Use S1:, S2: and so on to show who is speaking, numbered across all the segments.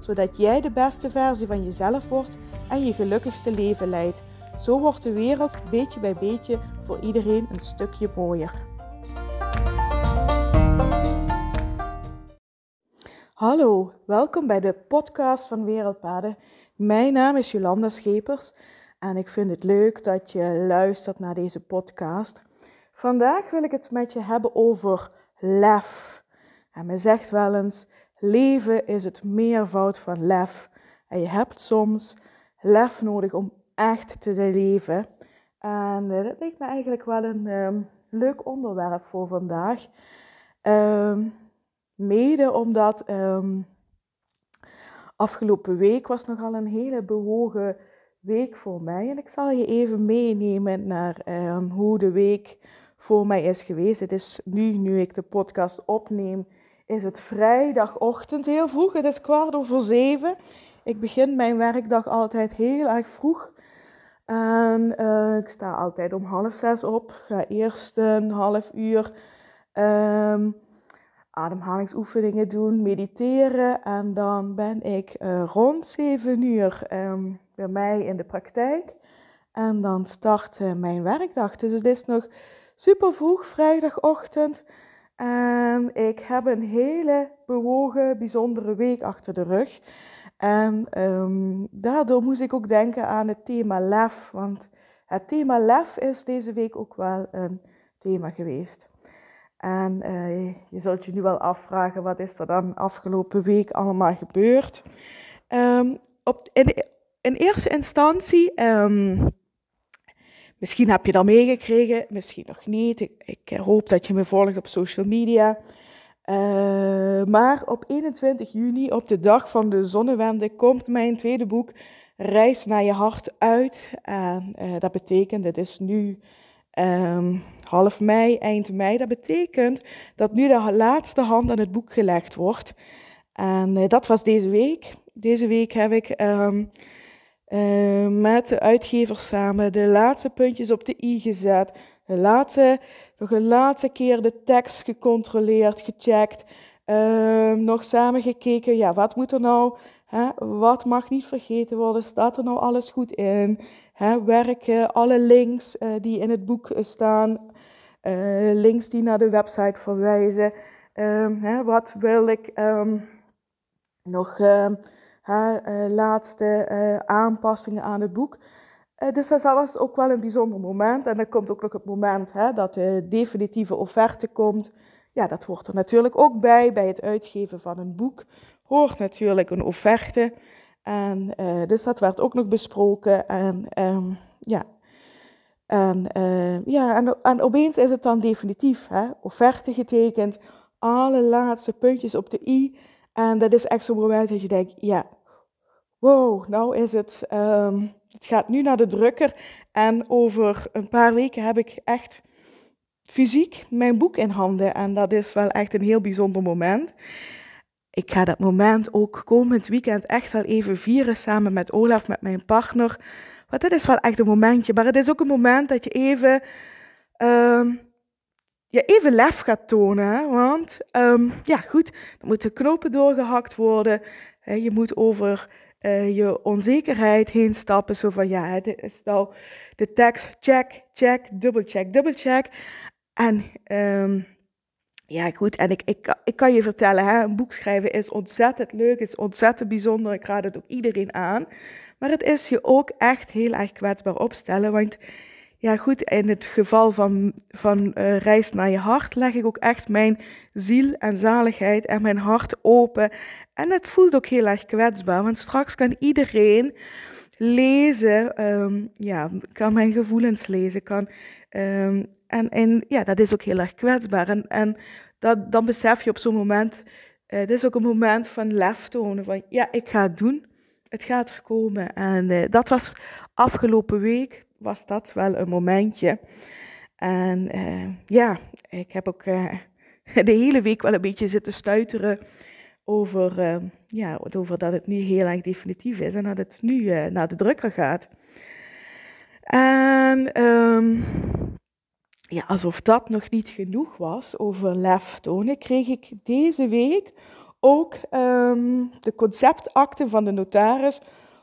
S1: zodat jij de beste versie van jezelf wordt en je gelukkigste leven leidt. Zo wordt de wereld beetje bij beetje voor iedereen een stukje mooier. Hallo, welkom bij de podcast van Wereldpaden. Mijn naam is Jolanda Schepers en ik vind het leuk dat je luistert naar deze podcast. Vandaag wil ik het met je hebben over lef. En men zegt wel eens: leven is het meervoud van lef. En je hebt soms lef nodig om echt te leven. En uh, dat lijkt me eigenlijk wel een um, leuk onderwerp voor vandaag. Um, mede omdat um, afgelopen week was nogal een hele bewogen week voor mij. En ik zal je even meenemen naar hoe de week voor mij is geweest. Het is nu, nu ik de podcast opneem, is het vrijdagochtend heel vroeg. Het is kwart over zeven. Ik begin mijn werkdag altijd heel erg vroeg. En uh, ik sta altijd om half zes op. Ga eerst een half uur um, ademhalingsoefeningen doen, mediteren. En dan ben ik uh, rond zeven uur um, bij mij in de praktijk. En dan start uh, mijn werkdag. Dus het is nog super vroeg, vrijdagochtend. En ik heb een hele bewogen, bijzondere week achter de rug. En um, daardoor moest ik ook denken aan het thema lef. Want het thema lef is deze week ook wel een thema geweest. En uh, je zult je nu wel afvragen, wat is er dan afgelopen week allemaal gebeurd? Um, op, in, eerste instantie, misschien heb je dat meegekregen, misschien nog niet. Ik, ik, hoop dat je me volgt op social media. Uh, maar op 21 juni, op de dag van de zonnewende, komt mijn tweede boek Reis naar je hart uit. En uh, dat betekent, het is nu um, half mei, eind mei. Dat betekent dat nu de laatste hand aan het boek gelegd wordt. En dat was deze week. Deze week heb ik um, met de uitgever samen de laatste puntjes op de i gezet. De laatste nog een laatste keer de tekst gecontroleerd, gecheckt. Uh, nog samen gekeken, ja, wat moet er nou, hè, wat mag niet vergeten worden, staat er nou alles goed in? Hè, werken alle links uh, die in het boek staan, uh, links die naar de website verwijzen. Ehm, hè, wat wil ik um, nog, ehm, laatste aanpassingen aan het boek? Uh, dus dat was ook wel een bijzonder moment. En dan komt ook nog het moment hè, dat de definitieve offerte komt. Ja, dat hoort er natuurlijk ook bij. Bij het uitgeven van een boek hoort natuurlijk een offerte. En dus dat werd ook nog besproken. En um, ja, en, ja en, en, opeens is het dan definitief. Hè? Offerte getekend, alle laatste puntjes op de i. En dat is echt zo'n moment dat je denkt, ja, wow, nou is het, um, het gaat nu naar de drukker en over een paar weken heb ik echt fysiek mijn boek in handen en dat is wel echt een heel bijzonder moment. Ik ga dat moment ook komend weekend echt wel even vieren samen met Olaf, met mijn partner. Want dat is wel echt een momentje, maar het is ook een moment dat je even, um, je even lef gaat tonen. Want um, ja, goed, er moeten knopen doorgehakt worden. Je moet over uh, je onzekerheid heen stappen. Zo van ja, dit is nou de tekst, check, check, double check, double check. En um, ja, goed, en ik, ik, ik kan je vertellen, hè, een boek schrijven is ontzettend leuk, is ontzettend bijzonder. Ik raad het ook iedereen aan. Maar het is je ook echt heel erg kwetsbaar opstellen. Want ja, goed, in het geval van, van uh, reis naar je hart leg ik ook echt mijn ziel en zaligheid en mijn hart open. En het voelt ook heel erg kwetsbaar, want straks kan iedereen lezen, um, ja, kan mijn gevoelens lezen, kan, um, en, en ja, dat is ook heel erg kwetsbaar. En, en dat, dan besef je op zo'n moment, uh, het is ook een moment van lef tonen, van ja, ik ga het doen. het gaat er komen. En uh, dat was afgelopen week, was dat wel een momentje. En uh, ja, ik heb ook uh, de hele week wel een beetje zitten stuiteren over, ja, over dat het nu heel erg definitief is en dat het nu naar de drukker gaat. En um, ja, alsof dat nog niet genoeg was over lef tonen, kreeg ik deze week ook um, de conceptakte van de notaris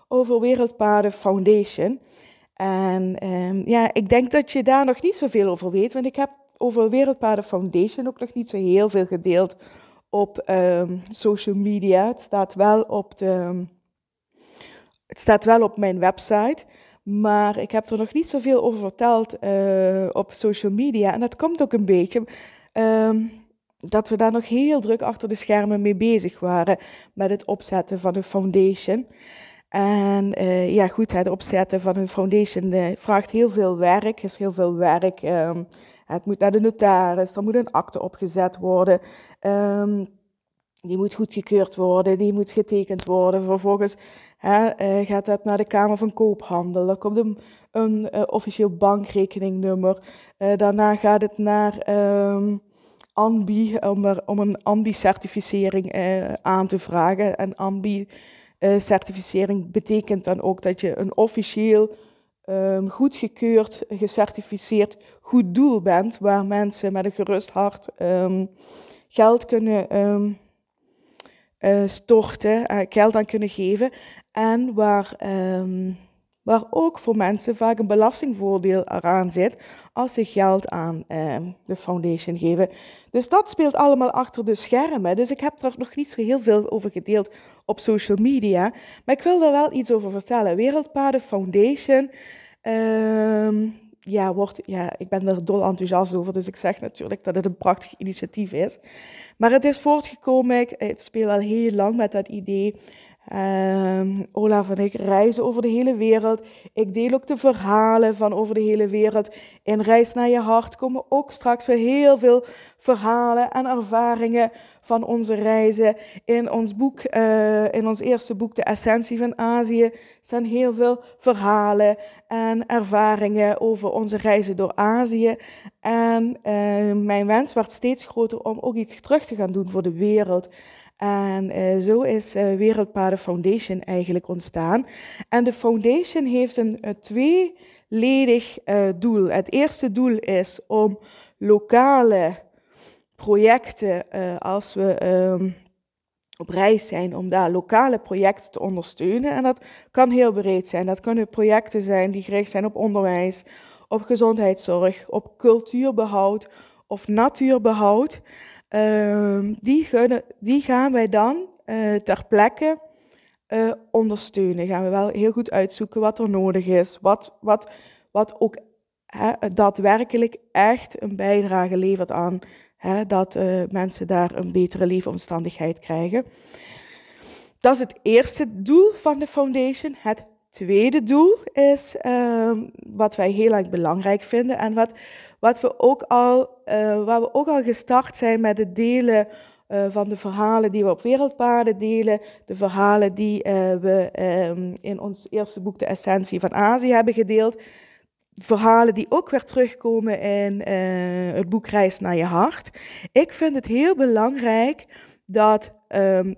S1: over Wereldpaden Foundation. En um, ja, ik denk dat je daar nog niet zoveel over weet, want ik heb over Wereldpaden Foundation ook nog niet zo heel veel gedeeld op um, social media. Het staat wel op de, het staat wel op mijn website. Maar ik heb er nog niet zoveel over verteld uh, op social media. En dat komt ook een beetje um, dat we daar nog heel druk achter de schermen mee bezig waren met het opzetten van een foundation. En uh, ja, goed, het opzetten van een foundation uh, vraagt heel veel werk. Er is heel veel werk. Um, het moet naar de notaris, er moet een akte opgezet worden. Um, die moet goedgekeurd worden, die moet getekend worden. Vervolgens hè, uh, gaat dat naar de Kamer van Koophandel. Er komt een, een officieel bankrekeningnummer. Daarna gaat het naar um, ANBI om, om een ANBI-certificering aan te vragen. En ANBI-certificering betekent dan ook dat je een officieel um, goedgekeurd, gecertificeerd goed doel bent, waar mensen met een gerust hart um, geld kunnen um, uh, storten, uh, geld aan kunnen geven. En waar, waar ook voor mensen vaak een belastingvoordeel eraan zit als ze geld aan um, de foundation geven. Dus dat speelt allemaal achter de schermen. Dus ik heb er nog niet zo heel veel over gedeeld op social media. Maar ik wil er wel iets over vertellen. Wereldpaden Foundation. Um, ja, wordt, ja, ik ben er dol enthousiast over, dus ik zeg natuurlijk dat het een prachtig initiatief is. Maar het is voortgekomen, ik, ik speel al heel lang met dat idee. Um, Olaf en ik reizen over de hele wereld. Ik deel ook de verhalen van over de hele wereld. In Reis naar je hart komen ook straks weer heel veel verhalen en ervaringen van onze reizen. In ons boek, uh, in ons eerste boek, De Essentie van Azië, staan heel veel verhalen en ervaringen over onze reizen door Azië. En uh, mijn wens werd steeds groter om ook iets terug te gaan doen voor de wereld. En uh, zo is uh, Wereldpaden Foundation eigenlijk ontstaan. En de foundation heeft een, een tweeledig doel. Het eerste doel is om lokale projecten, als we um, op reis zijn, om daar lokale projecten te ondersteunen. En dat kan heel breed zijn. Dat kunnen projecten zijn die gericht zijn op onderwijs, op gezondheidszorg, op cultuurbehoud of natuurbehoud. Uh, die, gaan wij dan uh, ter plekke uh, ondersteunen. Gaan we wel heel goed uitzoeken wat er nodig is. Wat, wat, wat ook hè, daadwerkelijk echt een bijdrage levert aan hè, dat uh, mensen daar een betere leefomstandigheid krijgen. Dat is het eerste doel van de foundation. Het tweede doel is ehm, wat wij heel erg belangrijk vinden en wat wat we ook al, uh, waar we ook al gestart zijn met het delen uh, van de verhalen die we op Wereldpaden delen. De verhalen die uh, we um, in ons eerste boek De Essentie van Azië hebben gedeeld. Verhalen die ook weer terugkomen in het boek Reis naar je hart. Ik vind het heel belangrijk dat um,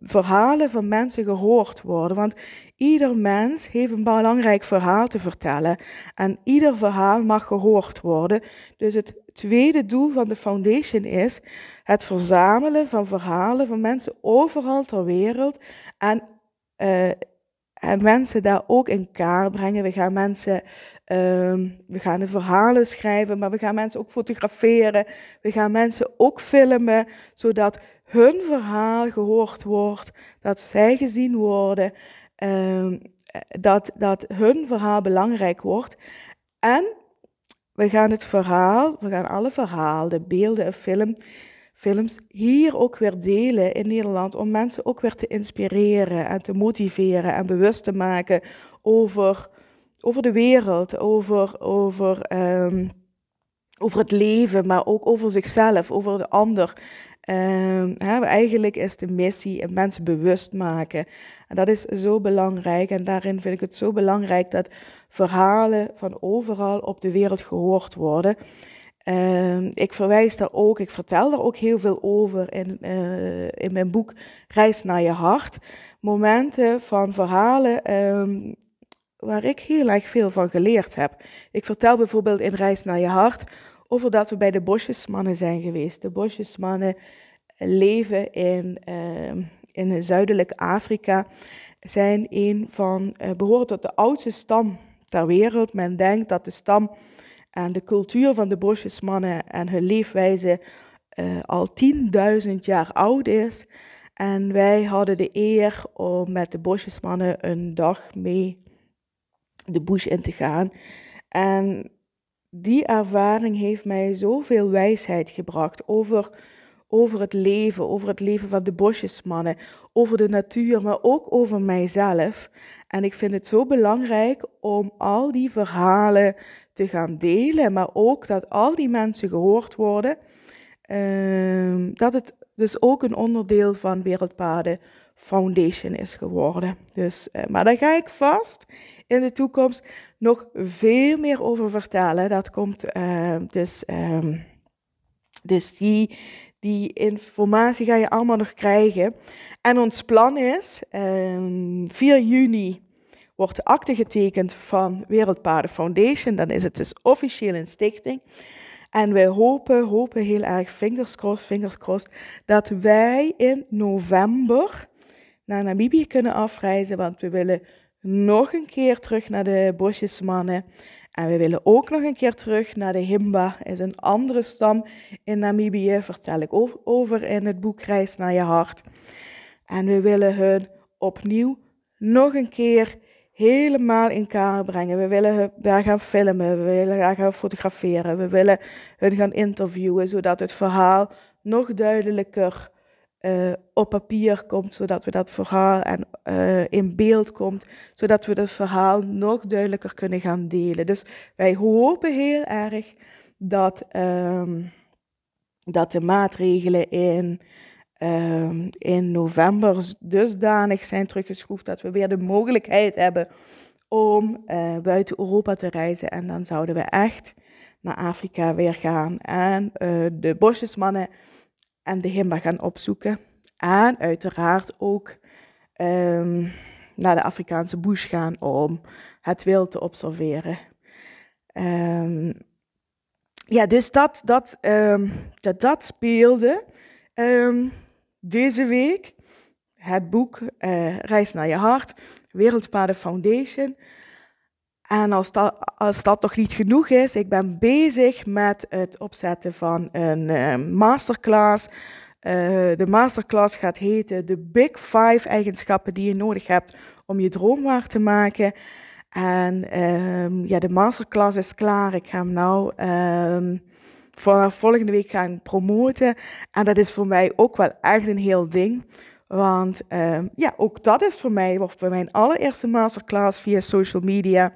S1: verhalen van mensen gehoord worden. Want ieder mens heeft een belangrijk verhaal te vertellen. En ieder verhaal mag gehoord worden. Dus het tweede doel van de foundation is het verzamelen van verhalen van mensen overal ter wereld. En, uh, en mensen daar ook in kaart brengen. We gaan mensen. Um, we gaan de verhalen schrijven, maar we gaan mensen ook fotograferen. We gaan mensen ook filmen, zodat hun verhaal gehoord wordt, dat zij gezien worden, um, dat, dat hun verhaal belangrijk wordt. En we gaan het verhaal, we gaan alle verhalen, de beelden en film, films hier ook weer delen in Nederland om mensen ook weer te inspireren en te motiveren en bewust te maken over, over de wereld, over, over um, over het leven, maar ook over zichzelf, over de ander. Uh, eigenlijk is de missie mensen bewust maken. En dat is zo belangrijk. En daarin vind ik het zo belangrijk dat verhalen van overal op de wereld gehoord worden. Uh, ik verwijs daar ook, ik vertel daar ook heel veel over in, uh, in mijn boek Reis naar je hart. Momenten van verhalen um, waar ik heel erg veel van geleerd heb. Ik vertel bijvoorbeeld in Reis naar je hart over dat we bij de bosjesmannen zijn geweest. De bosjesmannen leven in, uh, in zuidelijk Afrika, zijn een van, uh, behoren tot de oudste stam ter wereld. Men denkt dat de stam en de cultuur van de bosjesmannen en hun leefwijze uh, al 10.000 jaar oud is. En wij hadden de eer om met de bosjesmannen een dag mee de bush in te gaan. En die ervaring heeft mij zoveel wijsheid gebracht over, over het leven, over het leven van de bosjesmannen, over de natuur, maar ook over mijzelf. En ik vind het zo belangrijk om al die verhalen te gaan delen, maar ook dat al die mensen gehoord worden. Uh, dat het dus ook een onderdeel van Wereldpaden Foundation is geworden. Dus, uh, maar daar ga ik vast in de toekomst nog veel meer over vertellen. Dat komt uh, dus, um, dus die, die informatie ga je allemaal nog krijgen. En ons plan is, um, 4 juni wordt de akte getekend van Wereldpaden Foundation. Dan is het dus officieel een stichting. En wij hopen, hopen heel erg, fingers crossed, fingers crossed, dat wij in november naar Namibië kunnen afreizen. Want we willen nog een keer terug naar de bosjesmannen. En we willen ook nog een keer terug naar de Himba, is een andere stam in Namibië, vertel ik over in het boek Reis naar je hart. En we willen hun opnieuw nog een keer helemaal in kaart brengen. We willen daar gaan filmen, we willen daar gaan fotograferen, we willen hun gaan interviewen, zodat het verhaal nog duidelijker uh, op papier komt, zodat we dat verhaal en, uh, in beeld komt, zodat we dat verhaal nog duidelijker kunnen gaan delen. Dus wij hopen heel erg dat, um, dat de maatregelen in, um, in november dusdanig zijn teruggeschroefd dat we weer de mogelijkheid hebben om uh, buiten Europa te reizen. En dan zouden we echt naar Afrika weer gaan en de bosjesmannen en de Himba gaan opzoeken. En uiteraard ook um, naar de Afrikaanse bush gaan om het wild te observeren. Um, ja, dus dat, dat, um, dat, speelde deze week. Het boek uh, Reis naar je hart, Wereldpaden Foundation. En als dat, als dat nog niet genoeg is, ik ben bezig met het opzetten van een uh, masterclass. Uh, de masterclass gaat heten de Big Five eigenschappen die je nodig hebt om je droom waar te maken. En um, ja, de masterclass is klaar. Ik ga hem nou um, volgende week gaan promoten. En dat is voor mij ook wel echt een heel ding. Want um, ja, ook dat is voor mij, wordt voor mijn allereerste masterclass via social media.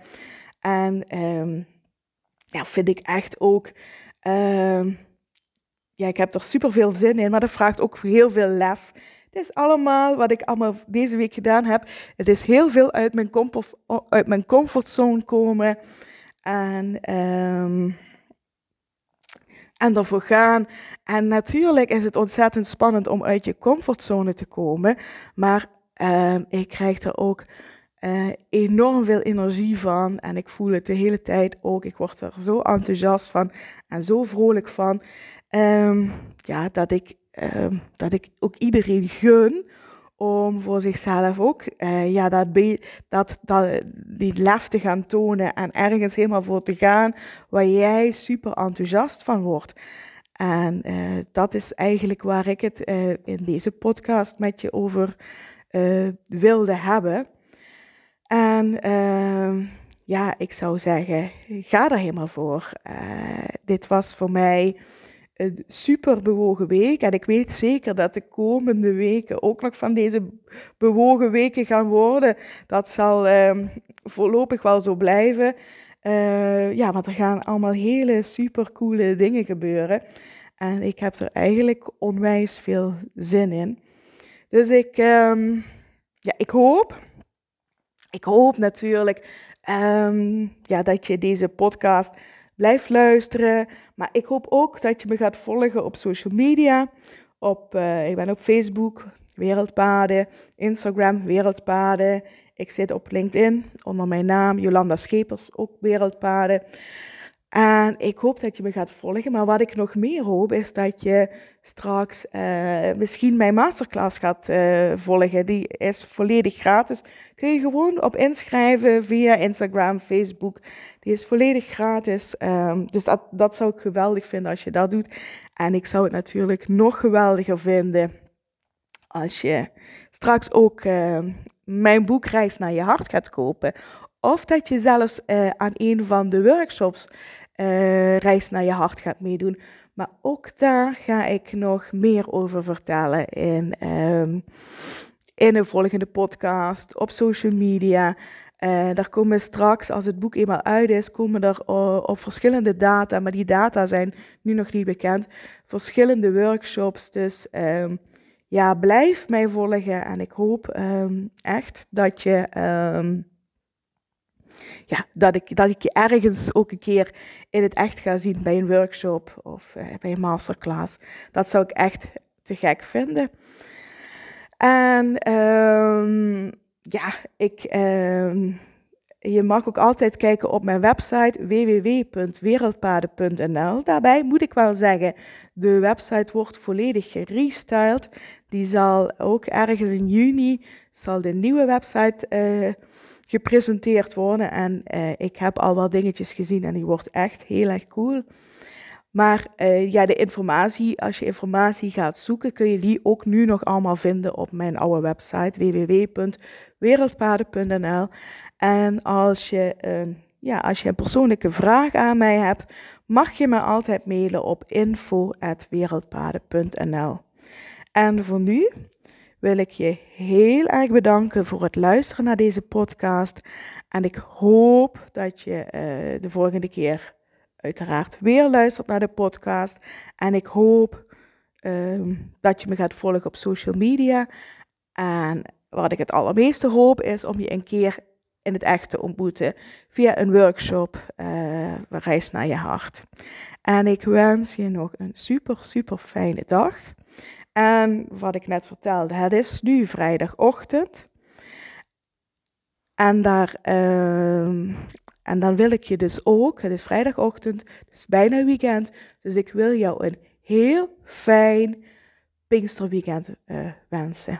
S1: En um, ja, vind ik echt ook, um, ja, ik heb er super veel zin in, maar dat vraagt ook heel veel lef. Het is allemaal wat ik allemaal deze week gedaan heb. Het is heel veel uit mijn, comfort, uit mijn comfortzone komen. En um, en ervoor gaan. En natuurlijk is het ontzettend spannend om uit je comfortzone te komen, maar uh, ik krijg er ook uh, enorm veel energie van en ik voel het de hele tijd ook. Ik word er zo enthousiast van en zo vrolijk van, um, ja, dat ik, um, dat ik ook iedereen gun om voor zichzelf ook uh, ja, dat, dat, dat, die lef te gaan tonen en ergens helemaal voor te gaan waar jij super enthousiast van wordt. En uh, dat is eigenlijk waar ik het uh, in deze podcast met je over wilde hebben. En ehm, ja, ik zou zeggen, ga er helemaal voor. dit was voor mij een super bewogen week. En ik weet zeker dat de komende weken ook nog van deze bewogen weken gaan worden. Dat zal um, voorlopig wel zo blijven. Uh, ja, want er gaan allemaal hele super coole dingen gebeuren. En ik heb er eigenlijk onwijs veel zin in. Dus ik, um, ja, ik hoop, ik hoop natuurlijk um, ja, dat je deze podcast blijft luisteren. Maar ik hoop ook dat je me gaat volgen op social media. Op, uh, ik ben op Facebook, Wereldpaden, Instagram, Wereldpaden. Ik zit op LinkedIn onder mijn naam, Jolanda Schepers, ook Wereldpaden. En ik hoop dat je me gaat volgen. Maar wat ik nog meer hoop, is dat je straks uh, misschien mijn masterclass gaat uh, volgen. Die is volledig gratis. Kun je gewoon op inschrijven via Instagram, Facebook. Die is volledig gratis. Um, dus dat, dat zou ik geweldig vinden als je dat doet. En ik zou het natuurlijk nog geweldiger vinden als je straks ook uh, mijn boek Reis naar je hart gaat kopen. Of dat je zelfs uh, aan een van de workshops uh, Reis naar je hart gaat meedoen. Maar ook daar ga ik nog meer over vertellen in, um, in een volgende podcast, op social media. Uh, daar komen straks, als het boek eenmaal uit is, komen er op verschillende data, maar die data zijn nu nog niet bekend, verschillende workshops. Dus um, ja, blijf mij volgen en ik hoop um, echt dat je ja, dat, ik, dat ik je ergens ook een keer in het echt ga zien bij een workshop of uh, bij een masterclass. Dat zou ik echt te gek vinden. En um, ja, ik, um, je mag ook altijd kijken op mijn website www.wereldpaden.nl. Daarbij moet ik wel zeggen, de website wordt volledig gerestyled. Die zal ook ergens in juni, zal de nieuwe website uh, gepresenteerd worden. En uh, ik heb al wat dingetjes gezien en die wordt echt heel erg cool. Maar uh, ja, de informatie, als je informatie gaat zoeken, kun je die ook nu nog allemaal vinden op mijn oude website www.wereldpaden.nl. En als je, uh, ja, als je een persoonlijke vraag aan mij hebt, mag je me altijd mailen op info.wereldpaden.nl. En voor nu wil ik je heel erg bedanken voor het luisteren naar deze podcast. En ik hoop dat je uh, de volgende keer uiteraard weer luistert naar de podcast. En ik hoop uh, dat je me gaat volgen op social media. En wat ik het allermeeste hoop is om je een keer in het echt te ontmoeten via een workshop uh, Reis naar je hart. En ik wens je nog een super, super fijne dag. En wat ik net vertelde, het is nu vrijdagochtend. En, daar, uh, en dan wil ik je dus ook, het is vrijdagochtend, het is bijna weekend, dus ik wil jou een heel fijn Pinksterweekend uh, wensen.